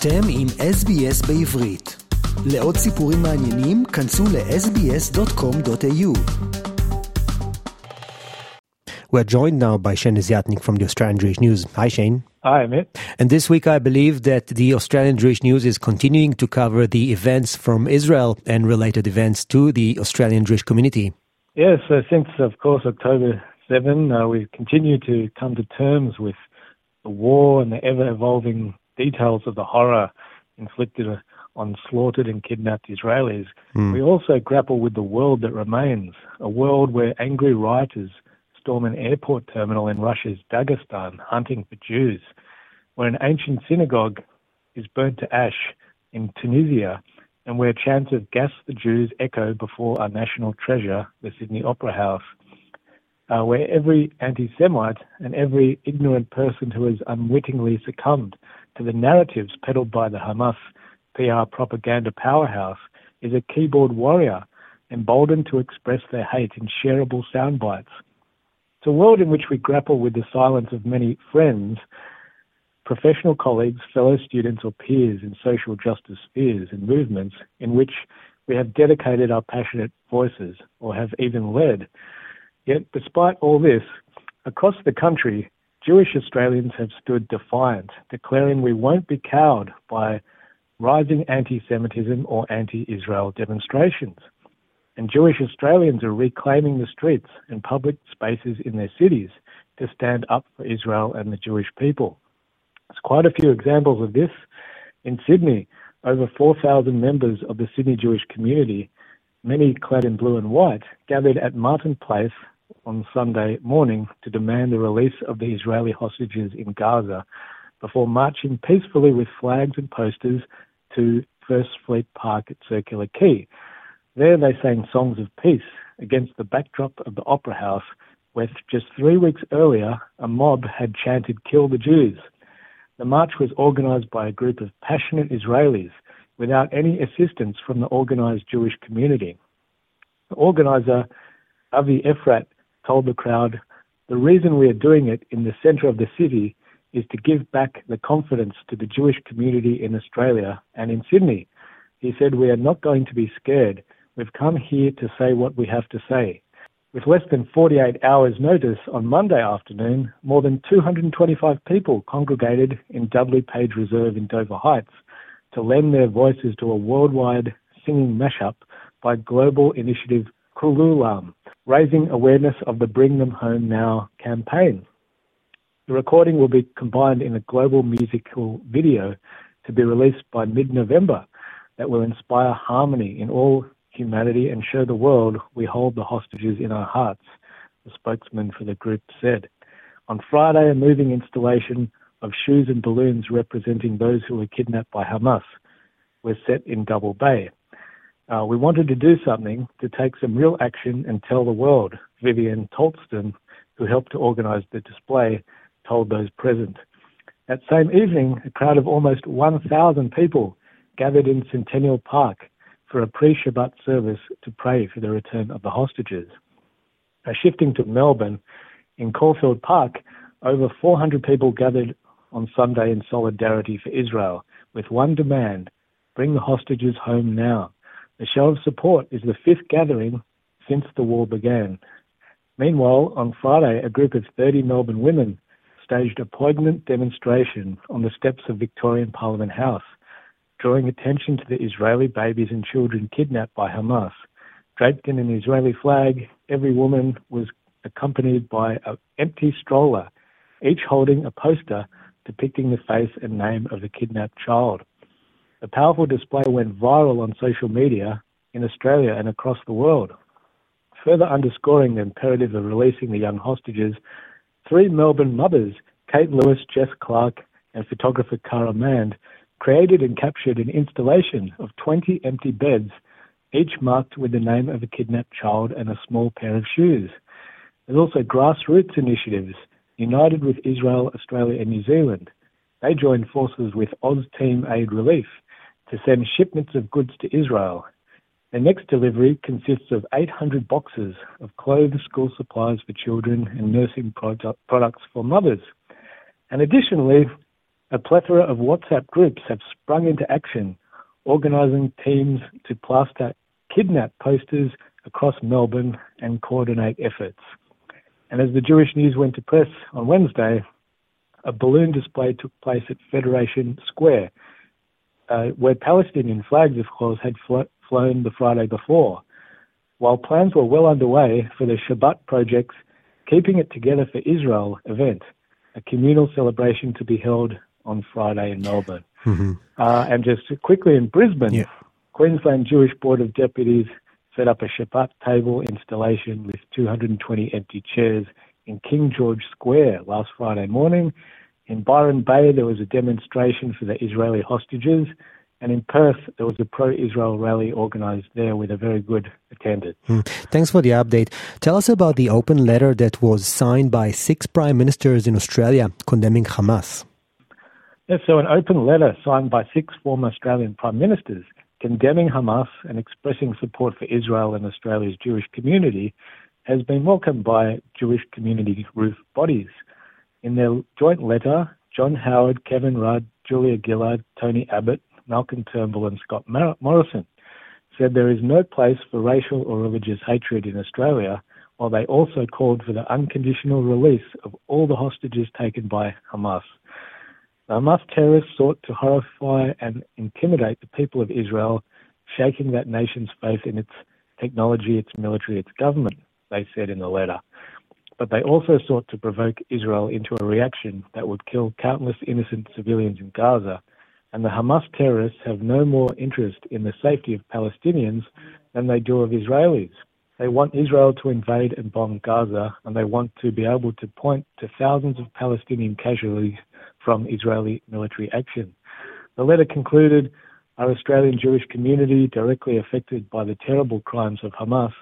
אתם עם SBS בעברית. לעוד סיפורים מעניינים, כנסו ל-sbs.com.au. We're joined now by Shane Desiatnik from the Australian Jewish News. Hi, Shane. Hi, Amit. And this week, I believe that the Australian Jewish News is continuing to cover the events from Israel and related events to the Australian Jewish community. Yes, yeah, so since, of course, October 7, uh, we continue to come to terms with the war and the ever evolving details of the horror inflicted on slaughtered and kidnapped Israelis. We also grapple with the world that remains, a world where angry rioters storm an airport terminal in Russia's Dagestan hunting for Jews, where an ancient synagogue is burnt to ash in Tunisia, and where chants of Gas the Jews echo before our national treasure, the Sydney Opera House uh, where every anti Semite and every ignorant person who has unwittingly succumbed to the narratives peddled by the Hamas PR propaganda powerhouse is a keyboard warrior, emboldened to express their hate in shareable sound bites. It's a world in which we grapple with the silence of many friends, professional colleagues, fellow students, or peers in social justice spheres and movements in which we have dedicated our passionate voices or have even led. Yet, despite all this, across the country, Jewish Australians have stood defiant, declaring we won't be cowed by rising anti Semitism or anti Israel demonstrations. And Jewish Australians are reclaiming the streets and public spaces in their cities to stand up for Israel and the Jewish people. There's quite a few examples of this. In Sydney, over 4,000 members of the Sydney Jewish community, many clad in blue and white, gathered at Martin Place on Sunday morning to demand the release of the Israeli hostages in Gaza before marching peacefully with flags and posters to First Fleet Park at Circular Quay. There they sang songs of peace against the backdrop of the Opera House, where just three weeks earlier a mob had chanted, Kill the Jews. The march was organized by a group of passionate Israelis without any assistance from the organized Jewish community. The organizer, Avi Efrat, told the crowd, The reason we are doing it in the center of the city is to give back the confidence to the Jewish community in Australia and in Sydney. He said, We are not going to be scared. We've come here to say what we have to say. With less than 48 hours' notice on Monday afternoon, more than 225 people congregated in Dudley Page Reserve in Dover Heights to lend their voices to a worldwide singing mashup by global initiative Kululam, raising awareness of the Bring Them Home Now campaign. The recording will be combined in a global musical video to be released by mid November that will inspire harmony in all humanity and show the world we hold the hostages in our hearts, the spokesman for the group said. On Friday, a moving installation of shoes and balloons representing those who were kidnapped by Hamas was set in Double Bay. Uh, we wanted to do something to take some real action and tell the world, Vivian Tolston, who helped to organize the display, told those present. That same evening, a crowd of almost 1,000 people gathered in Centennial Park for a pre Shabbat service to pray for the return of the hostages. Uh, shifting to Melbourne, in Caulfield Park, over 400 people gathered on Sunday in solidarity for Israel with one demand bring the hostages home now. The show of support is the fifth gathering since the war began. Meanwhile, on Friday, a group of 30 Melbourne women staged a poignant demonstration on the steps of Victorian Parliament House, drawing attention to the Israeli babies and children kidnapped by Hamas. Draped in an Israeli flag, every woman was accompanied by an empty stroller, each holding a poster depicting the face and name of the kidnapped child. The powerful display went viral on social media in Australia and across the world. Further underscoring the imperative of releasing the young hostages, three Melbourne mothers, Kate Lewis, Jess Clark, and photographer Cara Mand, created and captured an installation of 20 empty beds, each marked with the name of a kidnapped child and a small pair of shoes. There's also grassroots initiatives, united with Israel, Australia, and New Zealand. They joined forces with Oz Team Aid Relief to send shipments of goods to Israel. The next delivery consists of 800 boxes of clothes, school supplies for children, and nursing product, products for mothers. And additionally, A plethora of WhatsApp groups have sprung into action, organising teams to plaster kidnap posters across Melbourne and coordinate efforts. And as the Jewish News went to press on Wednesday, a balloon display took place at Federation Square, uh, where Palestinian flags, of course, had flo- flown the Friday before. While plans were well underway for the Shabbat project's Keeping It Together for Israel event, a communal celebration to be held on Friday in Melbourne. Mm-hmm. Uh, and just quickly in Brisbane, yeah. Queensland Jewish Board of Deputies set up a Shabbat table installation with 220 empty chairs in King George Square last Friday morning. In Byron Bay, there was a demonstration for the Israeli hostages. And in Perth, there was a pro Israel rally organised there with a very good attendance. Mm. Thanks for the update. Tell us about the open letter that was signed by six prime ministers in Australia condemning Hamas. Yes, so an open letter signed by six former Australian prime ministers condemning Hamas and expressing support for Israel and Australia's Jewish community has been welcomed by Jewish community group bodies. In their joint letter, John Howard, Kevin Rudd, Julia Gillard, Tony Abbott, Malcolm Turnbull, and Scott Morrison said there is no place for racial or religious hatred in Australia, while they also called for the unconditional release of all the hostages taken by Hamas. The Hamas terrorists sought to horrify and intimidate the people of Israel, shaking that nation's faith in its technology, its military, its government, they said in the letter. But they also sought to provoke Israel into a reaction that would kill countless innocent civilians in Gaza. And the Hamas terrorists have no more interest in the safety of Palestinians than they do of Israelis. They want Israel to invade and bomb Gaza, and they want to be able to point to thousands of Palestinian casualties from Israeli military action. The letter concluded our Australian Jewish community, directly affected by the terrible crimes of Hamas,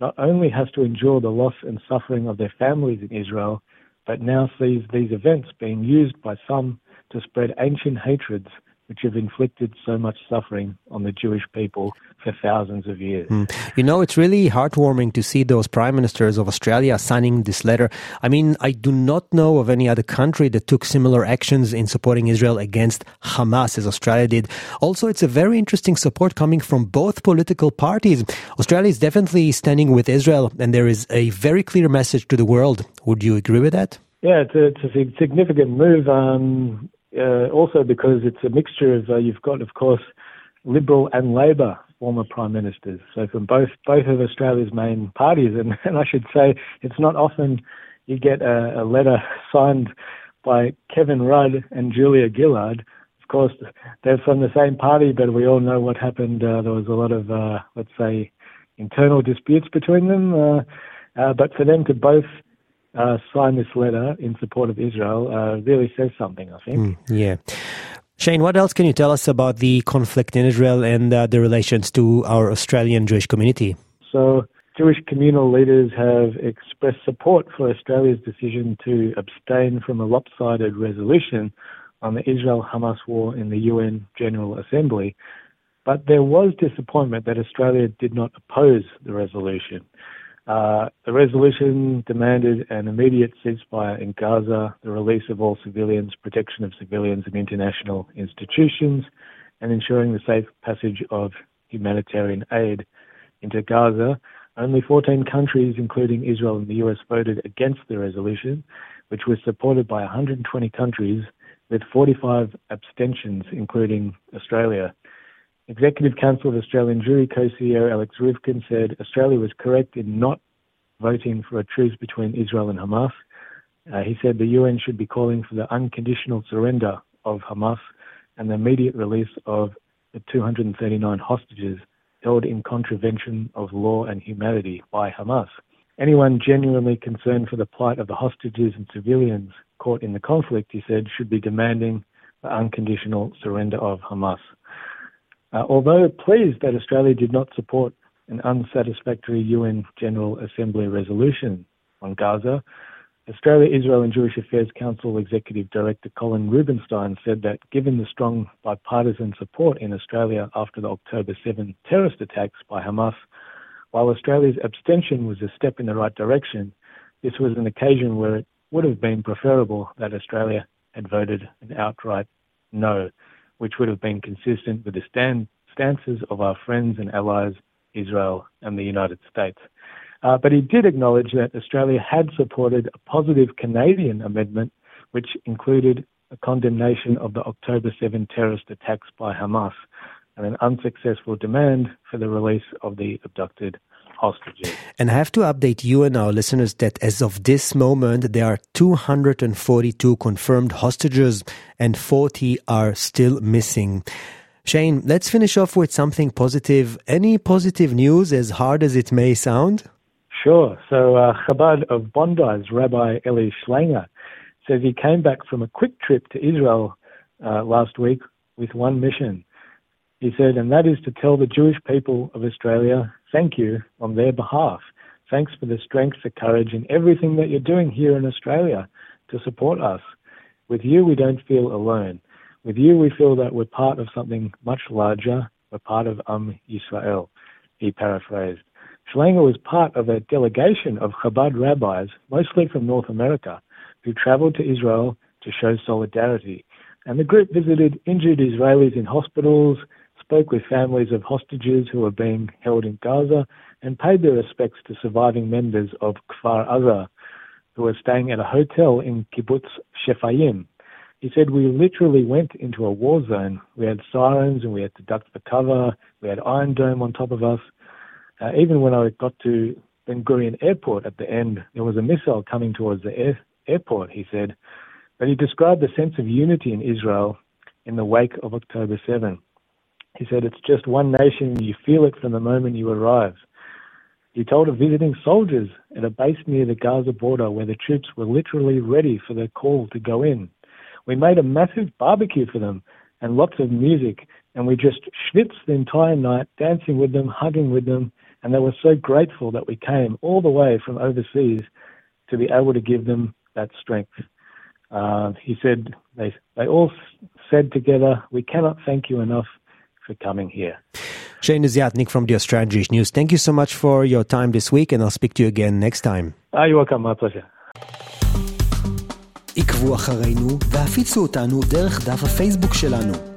not only has to endure the loss and suffering of their families in Israel, but now sees these events being used by some to spread ancient hatreds which have inflicted so much suffering on the Jewish people for thousands of years. Mm. You know, it's really heartwarming to see those prime ministers of Australia signing this letter. I mean, I do not know of any other country that took similar actions in supporting Israel against Hamas as Australia did. Also, it's a very interesting support coming from both political parties. Australia is definitely standing with Israel, and there is a very clear message to the world. Would you agree with that? Yeah, it's a, it's a significant move. Um, uh, also because it's a mixture of uh, you've got, of course, Liberal and Labor former prime ministers. So from both both of Australia's main parties, and, and I should say it's not often you get a, a letter signed by Kevin Rudd and Julia Gillard. Of course, they're from the same party, but we all know what happened. Uh, there was a lot of, uh, let's say, internal disputes between them. Uh, uh, but for them to both uh, sign this letter in support of Israel uh, really says something, I think. Mm, yeah. Shane, what else can you tell us about the conflict in Israel and uh, the relations to our Australian Jewish community? So, Jewish communal leaders have expressed support for Australia's decision to abstain from a lopsided resolution on the Israel Hamas war in the UN General Assembly. But there was disappointment that Australia did not oppose the resolution. Uh, the resolution demanded an immediate ceasefire in Gaza, the release of all civilians, protection of civilians and international institutions, and ensuring the safe passage of humanitarian aid into Gaza. Only 14 countries, including Israel and the US, voted against the resolution, which was supported by 120 countries, with 45 abstentions, including Australia. Executive Council of Australian Jewry co-CEO Alex Ryvchin said Australia was correct in not voting for a truce between Israel and Hamas. Uh, he said the UN should be calling for the unconditional surrender of Hamas and the immediate release of the 239 hostages held in contravention of law and humanity by Hamas. Anyone genuinely concerned for the plight of the hostages and civilians caught in the conflict, he said, should be demanding the unconditional surrender of Hamas. Uh, although pleased that Australia did not support an unsatisfactory UN General Assembly resolution on Gaza, Australia, Israel and Jewish Affairs Council Executive Director Colin Rubenstein said that given the strong bipartisan support in Australia after the October 7 terrorist attacks by Hamas, while Australia's abstention was a step in the right direction, this was an occasion where it would have been preferable that Australia had voted an outright no, which would have been consistent with the stand, stances of our friends and allies, Israel and the United States. Uh, but he did acknowledge that Australia had supported a positive Canadian amendment, which included a condemnation of the October 7 terrorist attacks by Hamas and an unsuccessful demand for the release of the abducted hostages. And I have to update you and our listeners that as of this moment, there are 242 confirmed hostages and 40 are still missing. Shane, let's finish off with something positive. Any positive news, as hard as it may sound? Sure. So, uh, Chabad of Bondi's Rabbi Eli Schlanger says he came back from a quick trip to Israel uh, last week with one mission. He said, and that is to tell the Jewish people of Australia, thank you on their behalf. Thanks for the strength, the courage, and everything that you're doing here in Australia to support us. With you, we don't feel alone. With you, we feel that we're part of something much larger. We're part of Am Yisrael, he paraphrased. Schlanger was part of a delegation of Chabad rabbis, mostly from North America, who traveled to Israel to show solidarity. And the group visited injured Israelis in hospitals, spoke with families of hostages who were being held in Gaza, and paid their respects to surviving members of Kfar Aza, who were staying at a hotel in Kibbutz Shefayim. He said, We literally went into a war zone. We had sirens and we had to duck for cover. We had Iron Dome on top of us. Uh, even when I got to Ben Gurion Airport at the end, there was a missile coming towards the air, airport, he said. But he described the sense of unity in Israel in the wake of October 7. He said, It's just one nation, you feel it from the moment you arrive. He told of visiting soldiers at a base near the Gaza border where the troops were literally ready for their call to go in. We made a massive barbecue for them and lots of music, and we just schwitzed the entire night, dancing with them, hugging with them, and they were so grateful that we came all the way from overseas to be able to give them that strength. Uh, he said they they all said together, "We cannot thank you enough for coming here. Shane Desiatnik from the Ostragish News, thank you so much for your time this week, and I'll speak to you again next time. Ah, you're welcome, my pleasure. עקבו אחרינו והפיצו אותנו דרך דף הפייסבוק שלנו.